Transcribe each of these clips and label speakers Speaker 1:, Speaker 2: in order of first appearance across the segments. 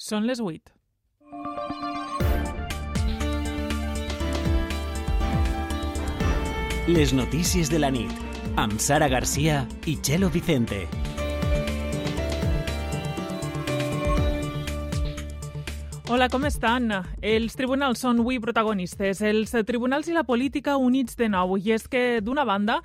Speaker 1: Són les 8.
Speaker 2: Les notícies de la nit, amb Sara Garcia i Chelo Vicente.
Speaker 1: Hola, com estan? Els tribunals són avui protagonistes. Els tribunals i la política units de nou. I és que, d'una banda,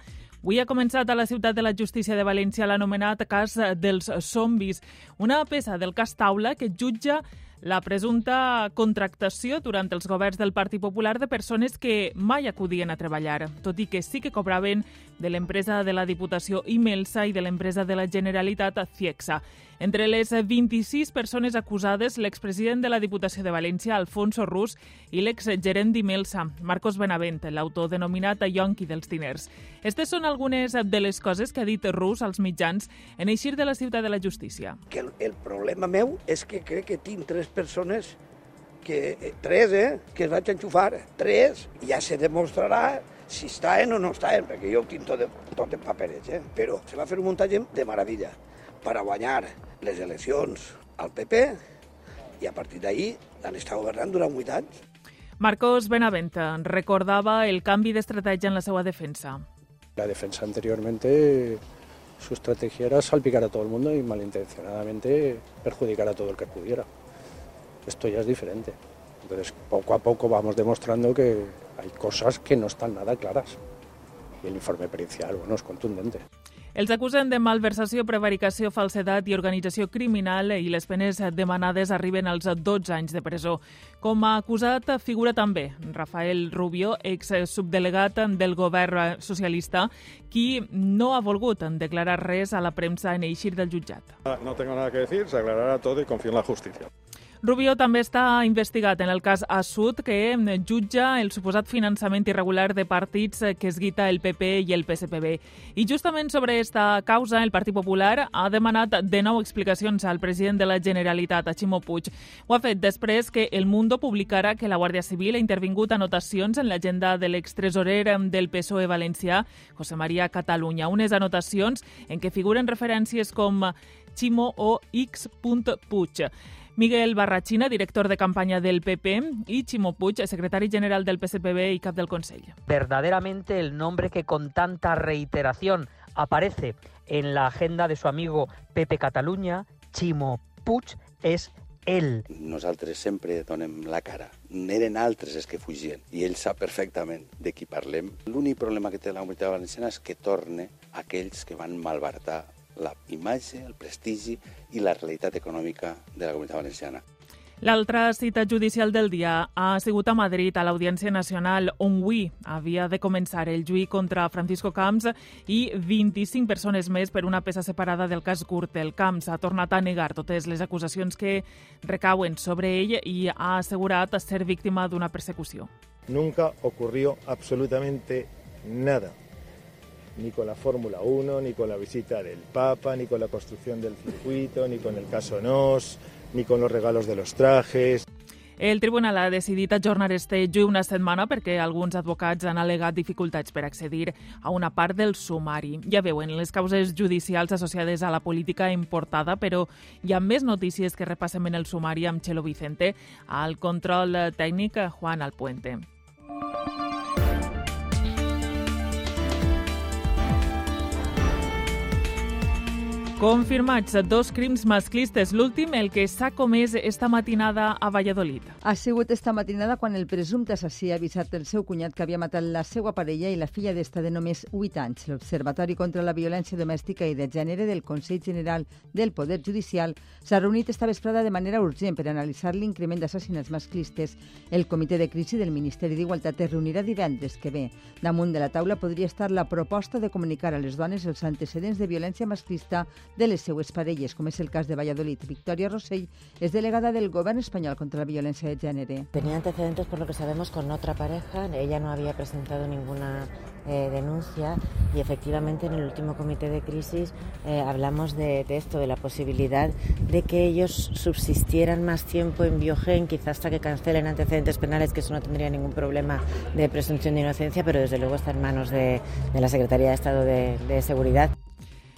Speaker 1: Avui ha començat a la ciutat de la justícia de València l'anomenat cas dels zombis, una peça del cas taula que jutja la presumpta contractació durant els governs del Partit Popular de persones que mai acudien a treballar, tot i que sí que cobraven de l'empresa de la Diputació Imelsa i de l'empresa de la Generalitat Ciexa. Entre les 26 persones acusades, l'expresident de la Diputació de València, Alfonso Rus, i l'exgerent d'Imelsa, Marcos Benavent, l'autor denominat Yonqui dels diners. Aquestes són algunes de les coses que ha dit Rus als mitjans en eixir de la ciutat de la justícia.
Speaker 3: Que el, el problema meu és que crec que tinc tres persones que, eh, tres, eh, que es vaig enxufar, tres, ja se demostrarà si estaven o no estaven, perquè jo ho tinc tot, de, tot en paperets, eh? però se va fer un muntatge de meravella per a guanyar les eleccions al PP i a partir d'ahir han estat governant durant vuit anys.
Speaker 1: Marcos Benavente recordava el canvi d'estratègia en la seva defensa.
Speaker 4: La defensa anteriormente, su estrategia era salpicar a todo el mundo y malintencionadamente perjudicar a todo el que pudiera. Esto ya es diferente. Entonces, poco a poco vamos demostrando que hay cosas que no están nada claras. Y el informe pericial, bueno, es contundente.
Speaker 1: Els acusen de malversació, prevaricació, falsedat i organització criminal i les penes demanades arriben als 12 anys de presó. Com a acusat figura també Rafael Rubio, ex-subdelegat del govern socialista, qui no ha volgut declarar res a la premsa en eixir del jutjat.
Speaker 5: No tengo nada que decir, se aclarará todo y confío en la justicia.
Speaker 1: Rubio també està investigat en el cas Assut, que jutja el suposat finançament irregular de partits que es guita el PP i el PSPB. I justament sobre esta causa, el Partit Popular ha demanat de nou explicacions al president de la Generalitat, a Ximo Puig. Ho ha fet després que El Mundo publicara que la Guàrdia Civil ha intervingut anotacions en l'agenda de l'extresorer del PSOE valencià, José María Catalunya, unes anotacions en què figuren referències com Ximo o X. Puig. Miguel Barrachina, director de campaña del PP, y Chimo Puig, secretario general del PSPB y cap del Consell.
Speaker 6: Verdaderamente el nombre que con tanta reiteración aparece en la agenda de su amigo Pepe Catalunya, Chimo Puig, és ell.
Speaker 3: Nosaltres sempre donem la cara. Eren altres els que fugien i ell sap perfectament de qui parlem. L'únic problema que té la comunitat valenciana és que torne aquells que van malbaratar la imatge, el prestigi i la realitat econòmica de la comunitat valenciana.
Speaker 1: L'altra cita judicial del dia ha sigut a Madrid, a l'Audiència Nacional, on avui havia de començar el juí contra Francisco Camps i 25 persones més per una peça separada del cas Gürtel. Camps ha tornat a negar totes les acusacions que recauen sobre ell i ha assegurat ser víctima d'una persecució.
Speaker 7: Nunca ocurrió absolutamente nada ni con la Fórmula 1, ni con la visita del Papa, ni con la construcción del circuito, ni con el caso NOS, ni con los regalos de los trajes.
Speaker 1: El tribunal ha decidit ajornar este juí una setmana perquè alguns advocats han alegat dificultats per accedir a una part del sumari. Ja veuen, les causes judicials associades a la política importada, però hi ha més notícies que repassem en el sumari amb Chelo Vicente, al control tècnic Juan Alpuente. Confirmats dos crims masclistes. L'últim, el que s'ha comès esta matinada a Valladolid.
Speaker 8: Ha sigut esta matinada quan el presumpte assassí ha avisat el seu cunyat que havia matat la seva parella i la filla d'esta de només 8 anys. L'Observatori contra la Violència Domèstica i de Gènere del Consell General del Poder Judicial s'ha reunit esta vesprada de manera urgent per analitzar l'increment d'assassinats masclistes. El Comitè de Crisi del Ministeri d'Igualtat es reunirà divendres que ve. Damunt de la taula podria estar la proposta de comunicar a les dones els antecedents de violència masclista de les seues parelles, com és el cas de Valladolid. Victoria Rossell és delegada del Govern espanyol contra la violencia de género.
Speaker 9: Tenía antecedentes, por lo que sabemos, con otra pareja. Ella no había presentado ninguna eh, denuncia y efectivamente en el último comité de crisis eh, hablamos de, esto, de la posibilidad de que ellos subsistieran más tiempo en Biogen, quizás hasta que cancelen antecedentes penales, que eso no tendría ningún problema de presunción de inocencia, pero desde luego está en manos de, la Secretaría de Estado de Seguridad.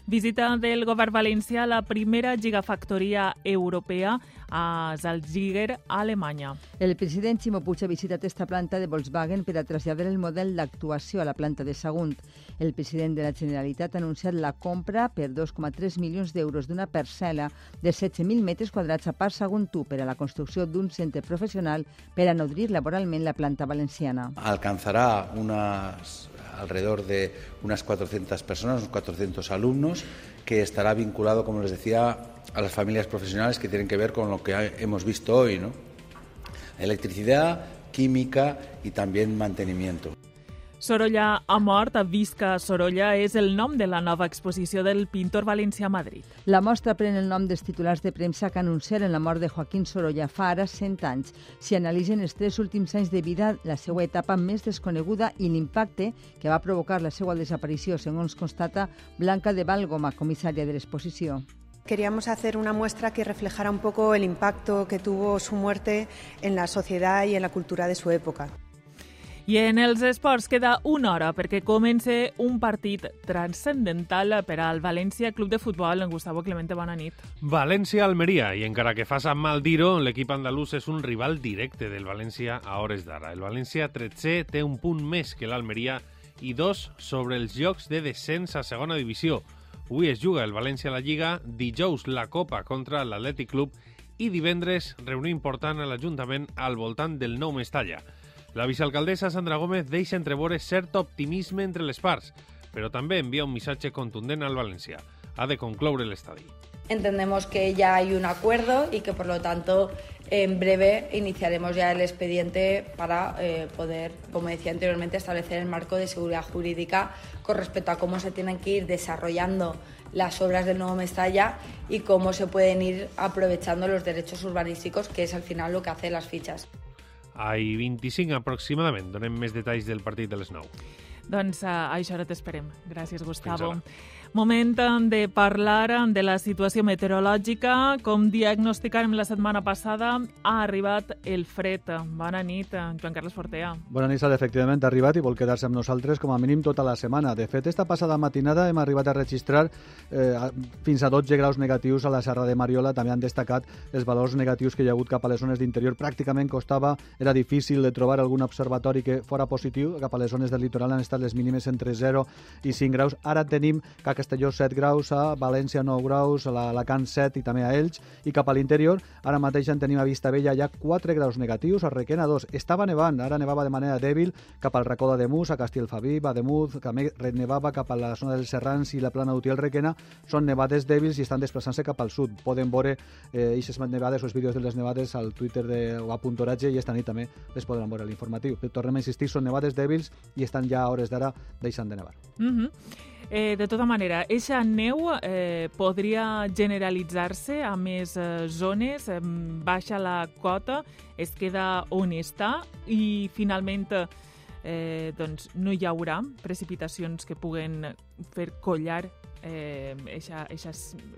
Speaker 1: Visita del govern valencià a la primera gigafactoria europea a Salzgitter, Alemanya.
Speaker 8: El president Ximo Puig ha visitat esta planta de Volkswagen per a traslladar el model d'actuació a la planta de Sagunt. El president de la Generalitat ha anunciat la compra per 2,3 milions d'euros d'una parcel·la de 16.000 metres quadrats a Parc Sagunt 1 per a la construcció d'un centre professional per a nodrir laboralment la planta valenciana.
Speaker 10: Alcanzará unas alrededor de unas 400 personas, unos 400 alumnos, que estará vinculado, como les decía, a las familias profesionales que tienen que ver con lo que hemos visto hoy, ¿no? Electricidad, química y también mantenimiento.
Speaker 1: Sorolla ha mort, Visca Sorolla és el nom de la nova exposició del pintor valencià a Madrid.
Speaker 8: La mostra pren el nom dels titulars de premsa que anunciaren la mort de Joaquín Sorolla fa ara 100 anys. S'hi analitzen els tres últims anys de vida, la seva etapa més desconeguda i l'impacte que va provocar la seva desaparició, segons constata Blanca de Valgoma, comissària de l'exposició.
Speaker 11: Queríamos hacer una muestra que reflejara un poco el impacto que tuvo su muerte en la sociedad y en la cultura de su época.
Speaker 1: I en els esports queda una hora perquè comença un partit transcendental per al València Club de Futbol. En Gustavo Clemente, bona nit.
Speaker 12: València-Almeria, i encara que fa mal dir-ho, l'equip andalús és un rival directe del València a hores d'ara. El València 13 té un punt més que l'Almeria i dos sobre els llocs de descens a segona divisió. Avui es juga el València a la Lliga, dijous la Copa contra l'Atlètic Club i divendres reunió important a l'Ajuntament al voltant del nou Mestalla. La vicealcaldessa Sandra Gómez deixa entreveure cert optimisme entre les parts, però també envia un missatge contundent al València. Ha de concloure l'estadi.
Speaker 13: Entendemos que ya hay un acuerdo y que por lo tanto en breve iniciaremos ya el expediente para eh, poder, como decía anteriormente, establecer el marco de seguridad jurídica con respecto a cómo se tienen que ir desarrollando las obras del nuevo Mestalla y cómo se pueden ir aprovechando los derechos urbanísticos, que es al final lo que hace las fichas.
Speaker 12: Ai 25 aproximadament. Donem més detalls del partit de les 9.
Speaker 1: Doncs uh, això ara t'esperem. Gràcies, Gustavo. Moment de parlar de la situació meteorològica. Com diagnosticàrem la setmana passada, ha arribat el fred. Bona nit, Joan Carles Fortea.
Speaker 14: Bona nit, efectivament ha arribat i vol quedar-se amb nosaltres com a mínim tota la setmana. De fet, esta passada matinada hem arribat a registrar eh, fins a 12 graus negatius a la Serra de Mariola. També han destacat els valors negatius que hi ha hagut cap a les zones d'interior. Pràcticament costava, era difícil de trobar algun observatori que fora positiu. Cap a les zones del litoral han estat les mínimes entre 0 i 5 graus. Ara tenim que Castelló 7 graus, a València 9 graus, a l'Alacant 7 i també a Elx, i cap a l'interior, ara mateix en tenim a Vista Vella ja 4 graus negatius, a Requena 2. Estava nevant, ara nevava de manera dèbil cap al racó de Mus, a Castellfabí, Bademuz, també nevava cap a la zona dels Serrans i la plana d'Utiel Requena, són nevades dèbils i estan desplaçant-se cap al sud. Poden veure eh, aquestes nevades o els vídeos de les nevades al Twitter de, o a Puntoratge i esta nit també les podran veure a l'informatiu. Tornem a insistir, són nevades dèbils i estan ja a hores d'ara deixant de nevar.
Speaker 1: Mm -hmm. Eh, de tota manera, eixa neu eh, podria generalitzar-se a més eh, zones, eh, baixa la cota, es queda on està i finalment eh, doncs no hi haurà precipitacions que puguen fer collar eh, eixa, eixa,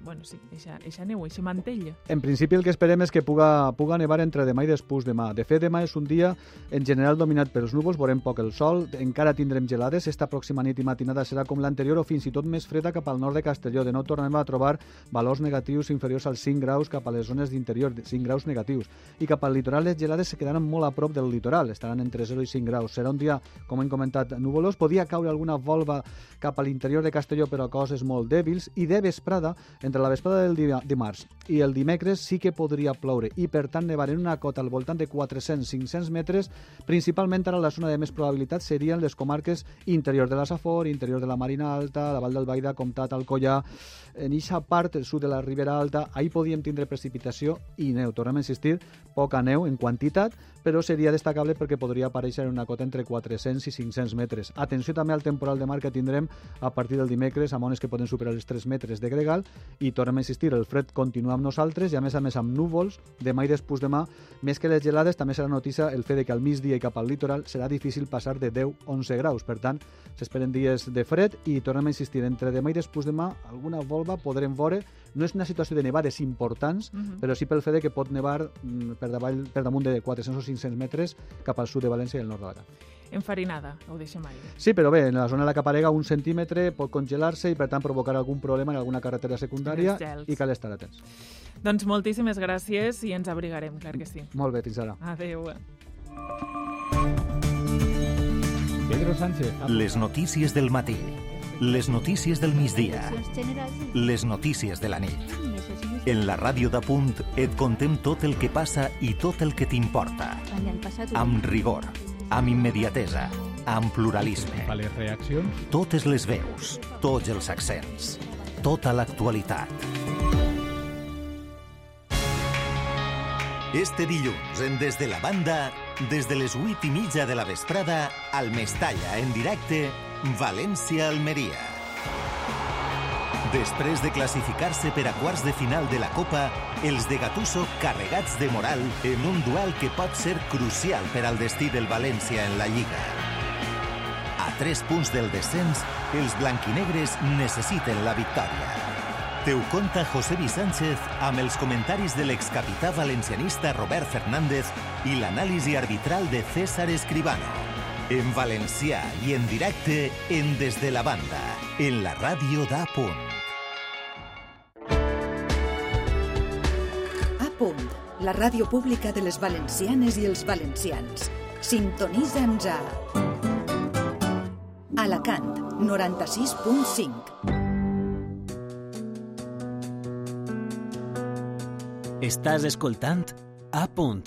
Speaker 1: bueno, sí, eixa, eixa neu, eixa mantell.
Speaker 14: En principi el que esperem és que puga, puga nevar entre demà i després demà. De fet, demà és un dia en general dominat pels núvols, veurem poc el sol, encara tindrem gelades, esta pròxima nit i matinada serà com l'anterior o fins i tot més freda cap al nord de Castelló. De nou tornem a trobar valors negatius inferiors als 5 graus cap a les zones d'interior, 5 graus negatius. I cap al litoral les gelades se quedaran molt a prop del litoral, estaran entre 0 i 5 graus. Serà un dia, com hem comentat, nuvolós. Podia caure alguna volva cap a l'interior de Castelló, però coses molt dèbils, i de vesprada, entre la vesprada del dimarts i el dimecres, sí que podria ploure, i per tant nevar en una cota al voltant de 400-500 metres, principalment ara la zona de més probabilitat serien les comarques interior de la Safor, interior de la Marina Alta, la Vall del Baida, Comtat, Alcoyà, en aquesta part, sud de la Ribera Alta, ahir podíem tindre precipitació i neu. Tornem a insistir, poca neu en quantitat, però seria destacable perquè podria aparèixer en una cota entre 400 i 500 metres. Atenció també al temporal de mar que tindrem a partir del dimecres amb ones que poden superar els 3 metres de gregal i tornem a insistir, el fred continua amb nosaltres i a més a més amb núvols, demà i després demà, més que les gelades, també serà notícia el fet que al migdia i cap al litoral serà difícil passar de 10-11 graus. Per tant, s'esperen dies de fred i tornem a insistir, entre demà i després demà, alguna volva podrem veure no és una situació de nevades importants, uh mhm. -huh. però sí pel fet de que pot nevar mm, per, davall, per damunt de 400 o 500 metres cap al sud de València i el nord d'Alacant.
Speaker 1: enfarinada, ho deixem ahí.
Speaker 14: Sí, però bé, en la zona en la que aparega un centímetre pot congelar-se i per tant provocar algun problema en alguna carretera secundària i cal estar atents.
Speaker 1: Doncs moltíssimes gràcies i ens abrigarem, clar que sí.
Speaker 14: Molt bé, fins ara.
Speaker 1: Adéu.
Speaker 15: Pedro Sánchez.
Speaker 16: Les notícies del matí. Les notícies del migdia. Les notícies de la nit. En la ràdio de Punt et contem tot el que passa i tot el que t'importa. Amb rigor, amb immediatesa, amb pluralisme.
Speaker 15: A les reaccions.
Speaker 16: Totes les veus, tots els accents, tota l'actualitat. Este dilluns, en Des de la Banda, des de les 8 i mitja de la vesprada, al Mestalla, en directe, València-Almeria. Després de classificar-se per a quarts de final de la Copa, els de Gatuso carregats de moral en un duel que pot ser crucial per al destí del València en la Lliga. A tres punts del descens, els blanquinegres necessiten la victòria. Te ho conta Josebi Sánchez amb els comentaris de l'excapità valencianista Robert Fernández i l'anàlisi arbitral de César Escribano. En valencià i en directe en Des de la Banda, en la ràdio d'A Punt.
Speaker 17: A punt, la ràdio pública de les valencianes i els valencians. Sintonitza'ns a... Alacant, 96.5.
Speaker 2: Estàs escoltant A punt,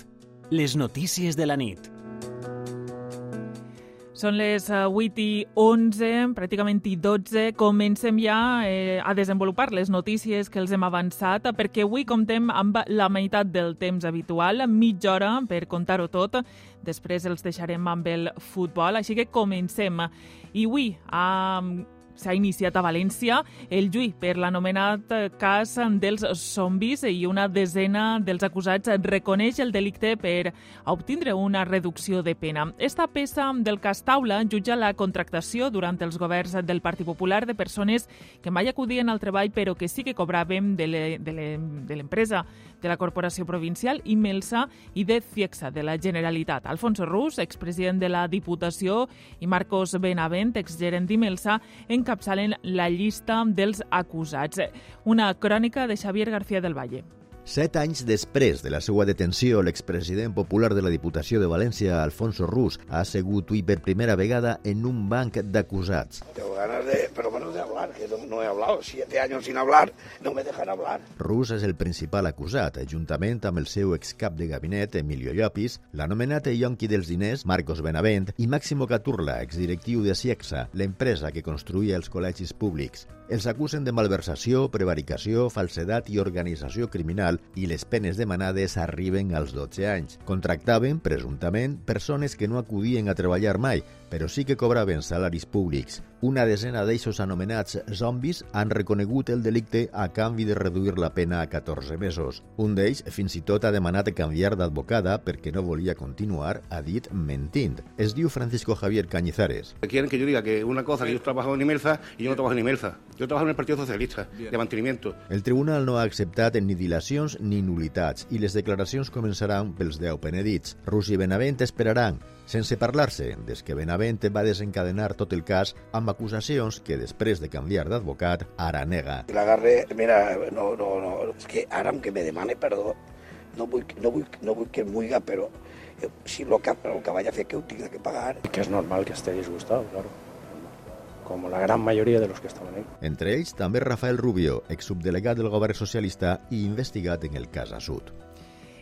Speaker 2: les notícies de la nit.
Speaker 1: Són les eh, 8 i 11, pràcticament i 12. Comencem ja eh, a desenvolupar les notícies que els hem avançat, perquè avui comptem amb la meitat del temps habitual, mitja hora per contar-ho tot. Després els deixarem amb el futbol, així que comencem. I avui, amb s'ha iniciat a València el juí per l'anomenat cas dels zombis i una desena dels acusats reconeix el delicte per obtindre una reducció de pena. Esta peça del cas Taula jutja la contractació durant els governs del Partit Popular de persones que mai acudien al treball però que sí que cobraven de l'empresa de la Corporació Provincial i Melsa i de Ciexa de la Generalitat. Alfonso Rus, expresident de la Diputació, i Marcos Benavent, exgerent d'Imelsa, encapçalen la llista dels acusats. Una crònica de Xavier García del Valle.
Speaker 18: Set anys després de la seva detenció, l'expresident popular de la Diputació de València, Alfonso Rus, ha assegut avui per primera vegada en un banc d'acusats.
Speaker 3: Tengo ganas de, pero menos de hablar, que no, no he hablado. Siete años sin hablar, no me dejan hablar.
Speaker 18: Rus és el principal acusat, juntament amb el seu excap de gabinet, Emilio Llopis, l'anomenat yonqui dels diners, Marcos Benavent, i Máximo Caturla, exdirectiu de Ciexa, l'empresa que construïa els col·legis públics. Els acusen de malversació, prevaricació, falsedat i organització criminal i les penes demanades arriben als 12 anys. Contractaven, presumptament, persones que no acudien a treballar mai, però sí que cobraven salaris públics. Una desena d'eixos anomenats zombis han reconegut el delicte a canvi de reduir la pena a 14 mesos. Un d'ells fins i tot ha demanat canviar d'advocada perquè no volia continuar, ha dit mentint. Es diu Francisco Javier Cañizares.
Speaker 19: Quieren que yo diga que una cosa que yo trabajo en Imelsa y yo no trabajo en Imelsa. Yo trabajo en el Partido Socialista, de mantenimiento.
Speaker 18: El tribunal no ha acceptat ni dilacions ni nulitats i les declaracions començaran pels 10 penedits. Rus i Benavent esperaran, sense parlar-se des que Benavent va desencadenar tot el cas amb acusacions que després de canviar d'advocat ara nega.
Speaker 3: L'agarre, mira, no, no, no, és que ara que me demane perdó, no vull, no vull, no vull que em muiga, però eh, si lo que, lo que vaya a fer que ho tinga que pagar.
Speaker 4: Que es normal que esté disgustado, claro. Como la gran mayoría de los que estaban ahí.
Speaker 18: Entre ells també Rafael Rubio, exsubdelegat del govern socialista i investigat en el cas Assut.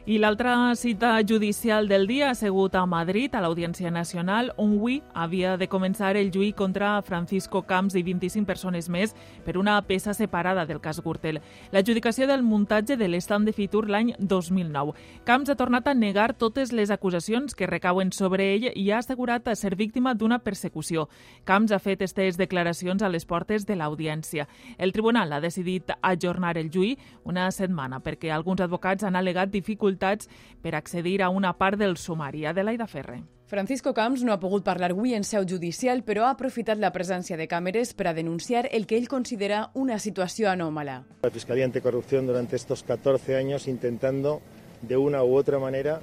Speaker 1: I l'altra cita judicial del dia ha sigut a Madrid, a l'Audiència Nacional, on avui havia de començar el juí contra Francisco Camps i 25 persones més per una peça separada del cas Gürtel. L'adjudicació del muntatge de l'estat de Fitur l'any 2009. Camps ha tornat a negar totes les acusacions que recauen sobre ell i ha assegurat a ser víctima d'una persecució. Camps ha fet aquestes declaracions a les portes de l'audiència. El tribunal ha decidit ajornar el juí una setmana perquè alguns advocats han alegat dificultats per accedir a una part del sumari. Adelaida Ferre.
Speaker 20: Francisco Camps no ha pogut parlar avui en seu judicial, però ha aprofitat la presència de càmeres per a denunciar el que ell considera una situació anòmala.
Speaker 7: La Fiscalía Anticorrupción durante estos 14 años intentando de una u otra manera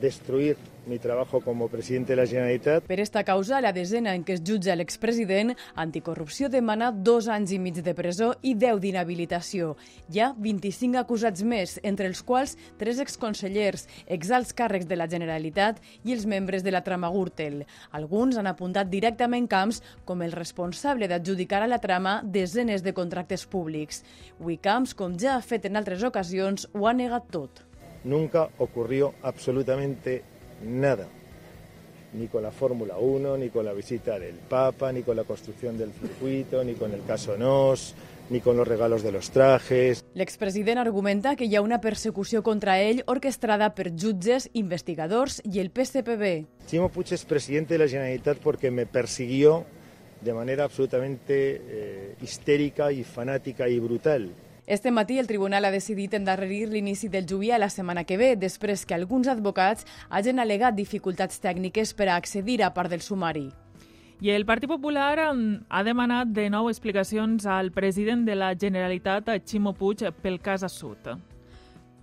Speaker 7: destruir mi trabajo como presidente de la Generalitat.
Speaker 20: Per esta causa, la desena en què es jutja l'expresident, anticorrupció demana dos anys i mig de presó i 10 d'inhabilitació. Hi ha 25 acusats més, entre els quals tres exconsellers, exalts càrrecs de la Generalitat i els membres de la trama Gürtel. Alguns han apuntat directament camps com el responsable d'adjudicar a la trama desenes de contractes públics. Wicamps, com ja ha fet en altres ocasions, ho ha negat tot.
Speaker 7: Nunca ocurrió absolutamente nada, ni con la Fórmula 1, ni con la visita del Papa, ni con la construcción del circuito, ni con el caso Nos, ni con los regalos de los trajes.
Speaker 20: L'expresident argumenta que hi ha una persecució contra ell orquestrada per jutges, investigadors i el PSPB.
Speaker 7: Chimo Puig es presidente de la Generalitat porque me persiguió de manera absolutamente eh, histérica y fanática y brutal.
Speaker 20: Este matí el tribunal ha decidit endarrerir l'inici del juí a la setmana que ve, després que alguns advocats hagin alegat dificultats tècniques per a accedir a part del sumari.
Speaker 1: I el Partit Popular ha demanat de nou explicacions al president de la Generalitat, Ximo Puig, pel cas Assut.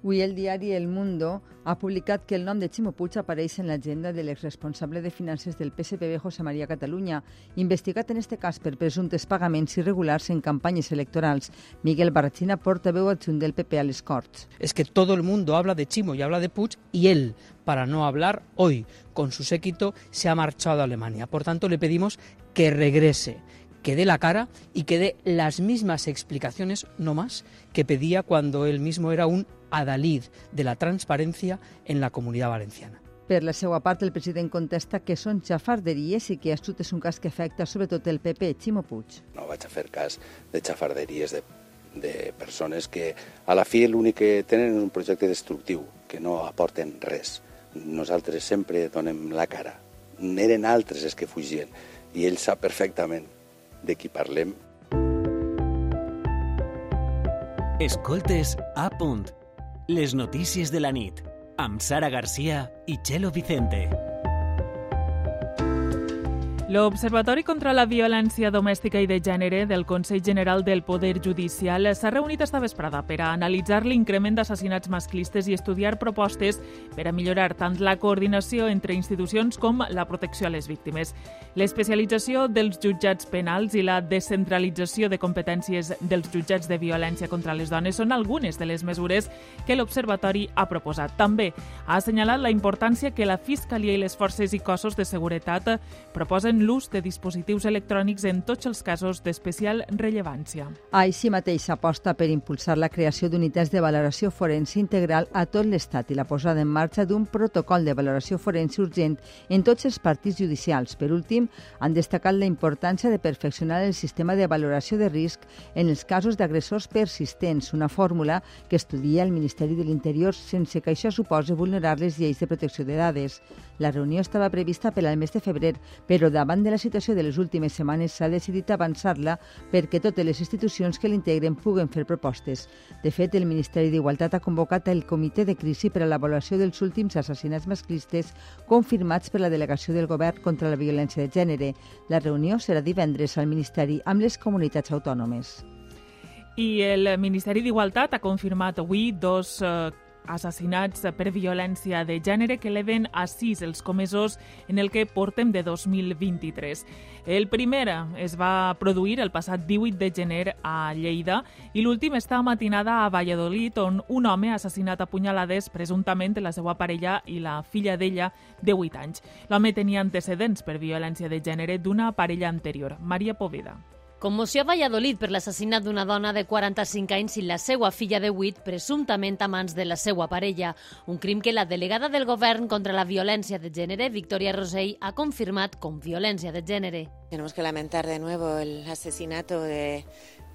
Speaker 8: Avui el diari El Mundo ha publicat que el nom de Ximo Puig apareix en l'agenda de l'exresponsable de finances del PSPB, José María Catalunya, investigat en este cas per presumptes pagaments irregulars en campanyes electorals. Miguel Barrachina, portaveu adjunt del PP a les Corts.
Speaker 21: Es que todo el mundo habla de Chimo y habla de Puig y él, para no hablar hoy con su séquito, se ha marchado a Alemania. Por tanto, le pedimos que regrese que dé la cara y que dé las mismas explicaciones, no más, que pedía cuando él mismo era un adalid de la transparencia en la comunidad valenciana.
Speaker 8: Per la seva part, el president contesta que són xafarderies i que Astut és un cas que afecta sobretot el PP, Ximo Puig.
Speaker 22: No vaig a fer cas de xafarderies de, de persones que a la fi l'únic que tenen és un projecte destructiu, que no aporten res. Nosaltres sempre donem la cara. Eren altres els que fugien i ell sap perfectament de qui parlem.
Speaker 2: Escoltes a punt. Les notícies de la nit. Amb Sara Garcia i Chelo Vicente.
Speaker 1: L'Observatori contra la Violència Domèstica i de Gènere del Consell General del Poder Judicial s'ha reunit esta vesprada per a analitzar l'increment d'assassinats masclistes i estudiar propostes per a millorar tant la coordinació entre institucions com la protecció a les víctimes. L'especialització dels jutjats penals i la descentralització de competències dels jutjats de violència contra les dones són algunes de les mesures que l'Observatori ha proposat. També ha assenyalat la importància que la Fiscalia i les forces i cossos de seguretat proposen l'ús de dispositius electrònics en tots els casos d'especial rellevància.
Speaker 8: Així mateix s'aposta per impulsar la creació d'unitats de valoració forense integral a tot l'Estat i la posada en marxa d'un protocol de valoració forense urgent en tots els partits judicials. Per últim, han destacat la importància de perfeccionar el sistema de valoració de risc en els casos d'agressors persistents, una fórmula que estudia el Ministeri de l'Interior sense que això suposi vulnerar les lleis de protecció de dades. La reunió estava prevista per al mes de febrer, però davant de la situació de les últimes setmanes s'ha decidit avançar-la perquè totes les institucions que l'integren puguen fer propostes. De fet, el Ministeri d'Igualtat ha convocat el Comitè de Crisi per a l'avaluació dels últims assassinats masclistes confirmats per la Delegació del Govern contra la Violència de Gènere. La reunió serà divendres al Ministeri amb les comunitats autònomes.
Speaker 1: I el Ministeri d'Igualtat ha confirmat avui dos eh, assassinats per violència de gènere que eleven a sis els comesos en el que portem de 2023. El primer es va produir el passat 18 de gener a Lleida i l'últim està matinada a Valladolid on un home ha assassinat a punyalades presumptament la seva parella i la filla d'ella de 8 anys. L'home tenia antecedents per violència de gènere d'una parella anterior, Maria Poveda.
Speaker 23: Commoció a Valladolid per l'assassinat d'una dona de 45 anys i la seva filla de 8, presumptament a mans de la seva parella. Un crim que la delegada del govern contra la violència de gènere, Victoria Rosell, ha confirmat com violència de gènere.
Speaker 9: Tenemos que lamentar de nuevo el asesinato de,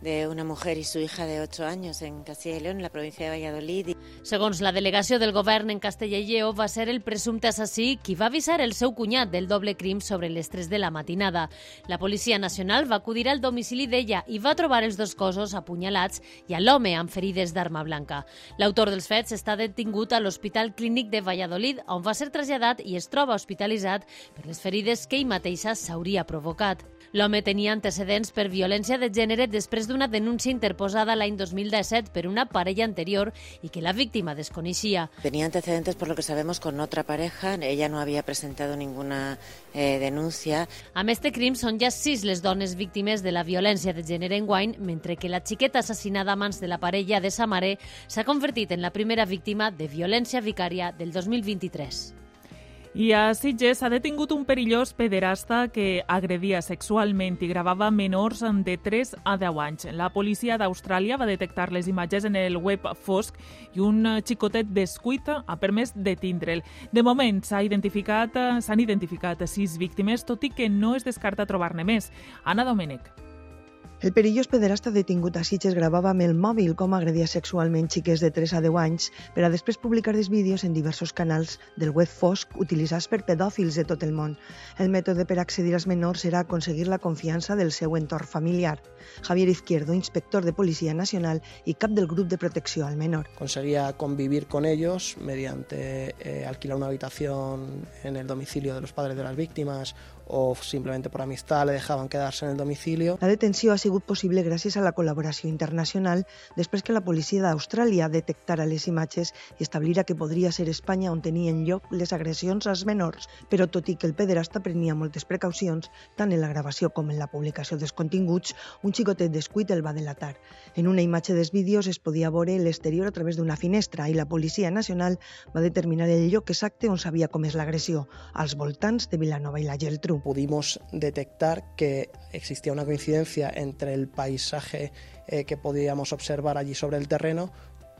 Speaker 9: de una mujer y su hija de 8 años en Castilla y León, en la provincia de Valladolid.
Speaker 23: Segons la delegació del govern en Castella i Lleó, va ser el presumpte assassí qui va avisar el seu cunyat del doble crim sobre les 3 de la matinada. La Policia Nacional va acudir al domicili d'ella i va trobar els dos cossos apunyalats i a l'home amb ferides d'arma blanca. L'autor dels fets està detingut a l'Hospital Clínic de Valladolid, on va ser traslladat i es troba hospitalitzat per les ferides que ell mateixa s'hauria provocat. L'home tenia antecedents per violència de gènere després d'una denúncia interposada l'any 2017 per una parella anterior i que la víctima desconeixia.
Speaker 9: Tenía antecedentes, por lo que sabemos, con otra pareja. Ella no había presentado ninguna eh, denuncia.
Speaker 23: A més de crims, són ja sis les dones víctimes de la violència de gènere en Guany, mentre que la xiqueta assassinada a mans de la parella de sa mare s'ha convertit en la primera víctima de violència vicària del 2023.
Speaker 1: I a Sitges s'ha detingut un perillós pederasta que agredia sexualment i gravava menors de 3 a 10 anys. La policia d'Austràlia va detectar les imatges en el web fosc i un xicotet descuit ha permès detindre'l. De moment s'han identificat, identificat sis víctimes, tot i que no es descarta trobar-ne més. Anna Domènech.
Speaker 24: El perillós pederasta detingut a Sitges gravava amb el mòbil com agredia sexualment xiques de 3 a 10 anys per a després publicar els vídeos en diversos canals del web fosc utilitzats per pedòfils de tot el món. El mètode per accedir als menors era aconseguir la confiança del seu entorn familiar. Javier Izquierdo, inspector de Policía Nacional y cap del Grupo de Protecció al Menor.
Speaker 25: Conseguía convivir con ellos mediante eh, alquilar una habitación en el domicilio de los padres de las víctimas o simplemente por amistad le dejaban quedarse en el domicilio.
Speaker 24: La detenció ha sigut possible gràcies a la col·laboració internacional després que la policia d'Austràlia detectara les imatges i establira que podria ser Espanya on tenien lloc les agressions als menors. Però tot i que el pederasta prenia moltes precaucions, tant en la gravació com en la publicació dels continguts, un xicotet descuit el va delatar. En una imatge dels vídeos es podia veure l'exterior a través d'una finestra i la Policia Nacional va determinar el lloc exacte on s'havia comès l'agressió, als voltants de Vilanova i la Geltrú.
Speaker 25: Pudimos detectar que existía una coincidencia entre el paisaje eh, que podíamos observar allí sobre el terreno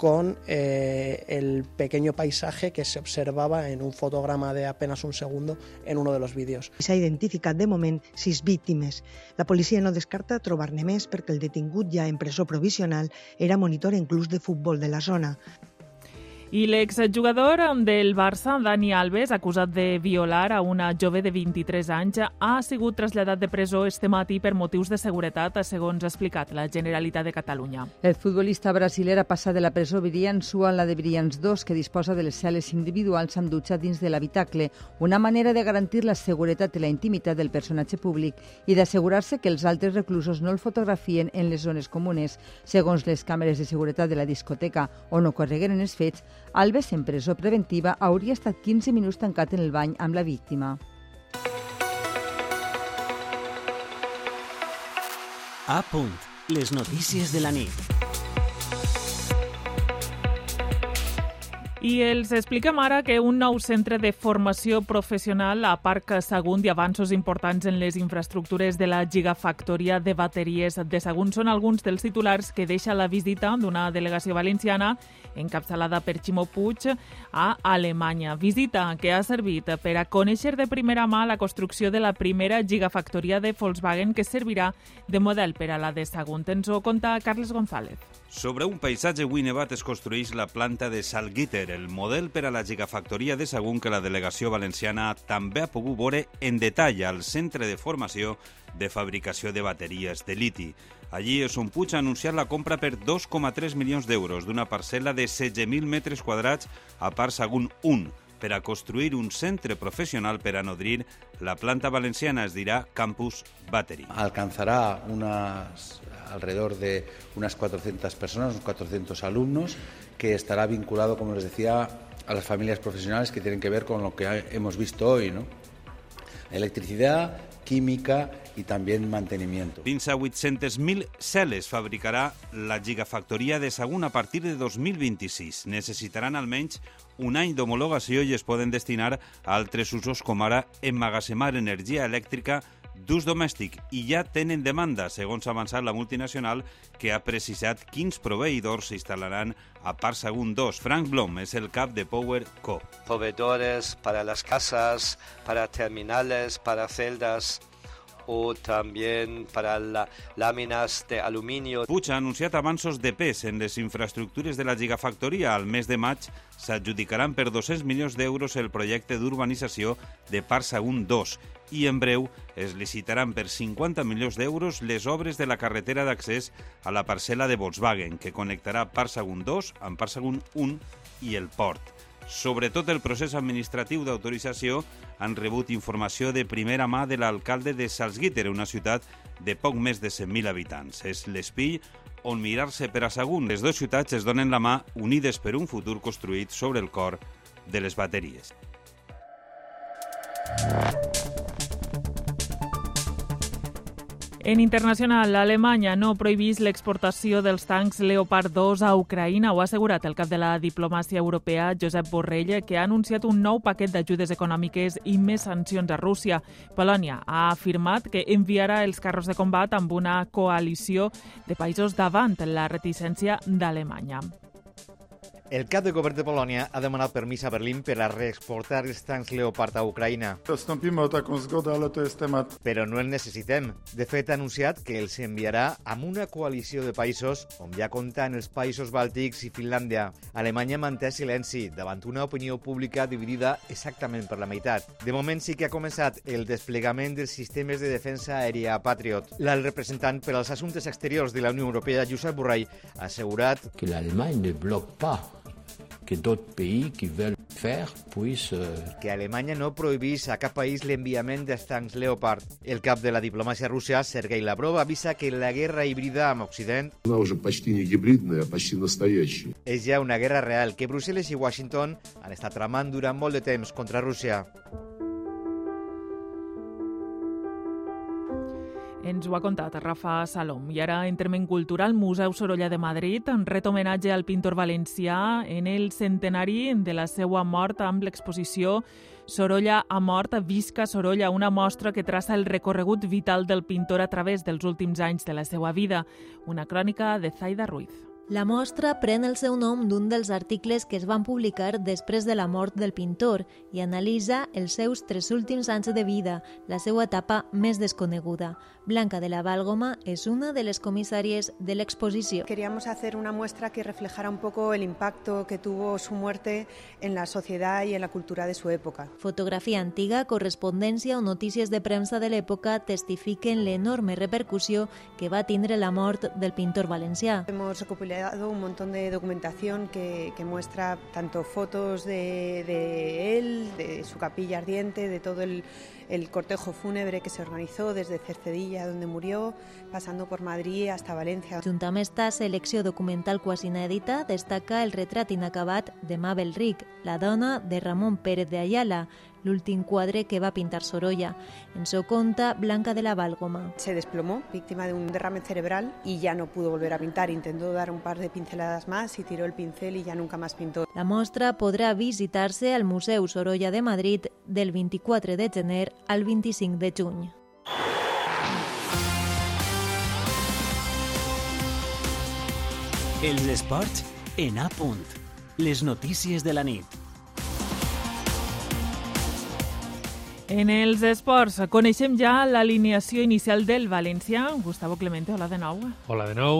Speaker 25: con eh, el pequeño paisaje que se observaba en un fotograma de apenas un segundo en uno de los vídeos.
Speaker 24: S'ha identificat de moment sis víctimes. La policia no descarta trobar-ne més perquè el detingut ja en presó provisional era monitor en de futbol de la zona.
Speaker 1: I l'exjugador del Barça, Dani Alves, acusat de violar a una jove de 23 anys, ha sigut traslladat de presó este matí per motius de seguretat, segons ha explicat la Generalitat de Catalunya.
Speaker 8: El futbolista brasiler ha passat de la presó Brians 1 a la de Brians 2, que disposa de les cel·les individuals amb dutxa dins de l'habitacle, una manera de garantir la seguretat i la intimitat del personatge públic i d'assegurar-se que els altres reclusos no el fotografien en les zones comunes. Segons les càmeres de seguretat de la discoteca on ocorregueren els fets, Alves, en presó preventiva, hauria estat 15 minuts tancat en el bany amb la víctima.
Speaker 2: A punt. Les notícies de la nit.
Speaker 1: I els expliquem ara que un nou centre de formació professional a Parc Sagunt i avanços importants en les infraestructures de la gigafactoria de bateries de Sagunt són alguns dels titulars que deixa la visita d'una delegació valenciana encapçalada per Ximo Puig a Alemanya. Visita que ha servit per a conèixer de primera mà la construcció de la primera gigafactoria de Volkswagen que servirà de model per a la de Sagunt. Ens ho conta Carles González.
Speaker 26: Sobre un paisatge avui nevat es construeix la planta de Salguiter, el model per a la gigafactoria de Sagunt que la delegació valenciana també ha pogut veure en detall al centre de formació de fabricació de bateries de liti. Allí és on Puig ha anunciat la compra per 2,3 milions d'euros d'una parcel·la de 16.000 metres quadrats a Parc Sagunt 1 per a construir un centre professional per a nodrir la planta valenciana, es dirà Campus Battery.
Speaker 27: Alcanzará unas alrededor de unas 400 personas, unos 400 alumnos, que estará vinculado, como les decía, a las familias profesionales que tienen que ver con lo que hemos visto hoy, ¿no? Electricidad, química y también mantenimiento.
Speaker 26: Fins a 800.000 cel·les fabricarà la gigafactoria de Sagunt a partir de 2026. Necessitaran almenys un any d'homologació i es poden destinar a altres usos com ara emmagatzemar energia elèctrica d'ús domèstic i ja tenen demanda, segons ha avançat la multinacional, que ha precisat quins proveïdors s'instal·laran a Parc Sagunt 2. Frank Blom és el cap de Power Co.
Speaker 28: Proveedores para las casas, para terminales, para celdas o también para la, láminas de aluminio.
Speaker 26: Puig ha anunciat avanços de pes en les infraestructures de la gigafactoria. Al mes de maig s'adjudicaran per 200 milions d'euros el projecte d'urbanització de Parc Sagunt 2 i en breu es licitaran per 50 milions d'euros les obres de la carretera d'accés a la parcel·la de Volkswagen, que connectarà Parc Sagunt 2 amb Parc Sagunt 1 i el port. Sobretot el procés administratiu d'autorització han rebut informació de primera mà de l'alcalde de Salzgitter, una ciutat de poc més de 100.000 habitants. És l'espill on mirar-se per a Sagunt. Les dues ciutats es donen la mà unides per un futur construït sobre el cor de les bateries.
Speaker 1: En internacional, Alemanya no prohibís l'exportació dels tancs Leopard 2 a Ucraïna. Ho ha assegurat el cap de la diplomàcia europea, Josep Borrell, que ha anunciat un nou paquet d'ajudes econòmiques i més sancions a Rússia. Polònia ha afirmat que enviarà els carros de combat amb una coalició de països davant la reticència d'Alemanya.
Speaker 29: El cap de govern de Polònia ha demanat permís a Berlín per a reexportar els tancs Leopard a Ucraïna.
Speaker 30: Wstąpimy o taką zgodę, ale to jest temat.
Speaker 29: Però no el necessitem. De fet, ha anunciat que els enviarà amb una coalició de països on ja compten els països bàltics i Finlàndia. Alemanya manté silenci davant una opinió pública dividida exactament per la meitat. De moment sí que ha començat el desplegament dels sistemes de defensa aèria Patriot. L'alt representant per als assumptes exteriors de la Unió Europea, Josep Borrell, ha assegurat
Speaker 31: que l'Allemagne ne bloque pas que d'autres pays qui veulent faire puissent... Euh...
Speaker 29: Que Alemanya no prohibís a cap país l'enviament dels tancs Leopard. El cap de la diplomàcia russa, Sergei Lavrov, avisa que la guerra híbrida amb Occident
Speaker 32: Она уже почти не гибридная, а почти настоящая.
Speaker 29: és ja una guerra real que Brussel·les i Washington han estat tramant durant molt de temps contra Rússia.
Speaker 1: Ens ho ha contat Rafa Salom. I ara entrem en cultural. Museu Sorolla de Madrid ret homenatge al pintor valencià en el centenari de la seva mort amb l'exposició Sorolla ha mort, visca Sorolla, una mostra que traça el recorregut vital del pintor a través dels últims anys de la seva vida. Una crònica de Zaida Ruiz.
Speaker 33: La mostra pren el seu nom d'un dels articles que es van publicar després de la mort del pintor i analitza els seus tres últims anys de vida, la seva etapa més desconeguda. Blanca de la Válgoma es una de las comisarias de la exposición.
Speaker 34: Queríamos hacer una muestra que reflejara un poco el impacto que tuvo su muerte en la sociedad y en la cultura de su época.
Speaker 33: Fotografía antiga, correspondencia o noticias de prensa de l'època testifiquen l'enorme repercussió que va tindre la mort del pintor valencià.
Speaker 34: Hemos recopilado un montón de documentación que, muestra tanto fotos de, él, de su capilla ardiente, de todo el, cortejo fúnebre que se organizó desde Cercedilla, donde murió, pasando por Madrid hasta Valencia.
Speaker 33: Junt amb esta selecció documental quasi inèdita, destaca el retrat inacabat de Mabel Ric, la dona de Ramon Pérez de Ayala, l'últim quadre que va pintar Sorolla. En su conta Blanca de la Válgoma.
Speaker 34: Se desplomó, víctima de un derrame cerebral, y ya no pudo volver a pintar. Intentó dar un par de pinceladas más y tiró el pincel y ya nunca más pintó.
Speaker 33: La mostra podrà visitar-se al Museu Sorolla de Madrid del 24 de gener al 25 de juny.
Speaker 2: Els esports en A punt. Les notícies de la nit.
Speaker 1: En els esports, coneixem ja l'alineació inicial del València. Gustavo Clemente, hola de nou.
Speaker 35: Hola de nou.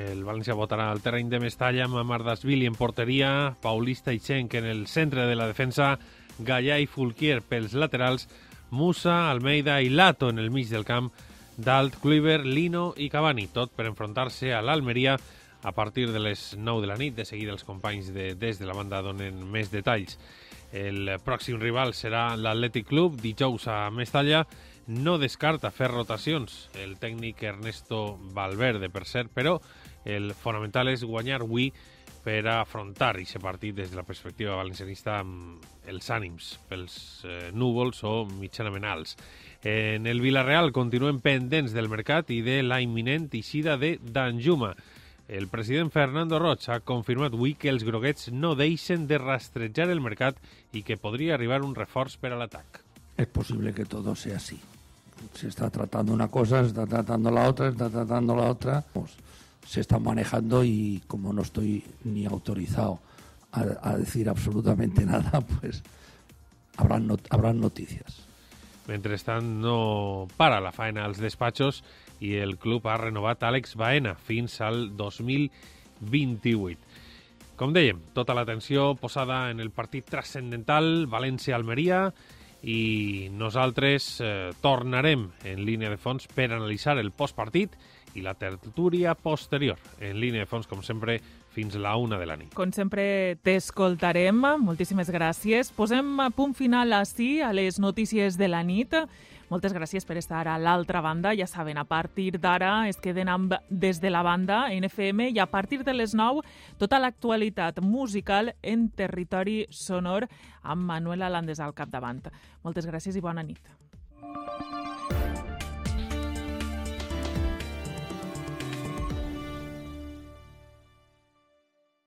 Speaker 35: El València votarà al terreny de Mestalla amb Amardasvili en porteria, Paulista i Schenk en el centre de la defensa, Gallà i Fulquier pels laterals, Musa, Almeida i Lato en el mig del camp, Dalt, Kluivert, Lino i Cavani, tot per enfrontar-se a l'Almeria a partir de les 9 de la nit. De seguida els companys de, des de la banda donen més detalls. El pròxim rival serà l'Atlètic Club, dijous a Mestalla. No descarta fer rotacions el tècnic Ernesto Valverde, per cert, però el fonamental és guanyar avui per afrontar aquest partit des de la perspectiva valencianista amb els ànims pels eh, núvols o mitjanament alts. En el Villarreal continuen pendents del mercat i de la imminent eixida de Danjuma. El president Fernando Roig ha confirmat avui que els groguets no deixen de rastrejar el mercat i que podria arribar un reforç per a l'atac.
Speaker 36: Es posible que todo sea así. Se está tratando una cosa, se está tratando la otra, se está tratando la otra. Pues, se está manejando y como no estoy ni autorizado a, a decir absolutamente nada, pues habrán, not habrán noticias.
Speaker 35: Mentrestant, no para la faena als despatxos i el club ha renovat Àlex Baena fins al 2028. Com dèiem, tota l'atenció posada en el partit transcendental València-Almeria i nosaltres eh, tornarem en línia de fons per analitzar el postpartit i la tertúlia posterior. En línia de fons, com sempre, fins la una de la nit.
Speaker 1: Com sempre, t'escoltarem. Moltíssimes gràcies. Posem punt final així a les notícies de la nit. Moltes gràcies per estar a l'altra banda. Ja saben, a partir d'ara es queden amb Des de la banda en FM i a partir de les 9 tota l'actualitat musical en territori sonor amb Manuela Landes al capdavant. Moltes gràcies i bona nit.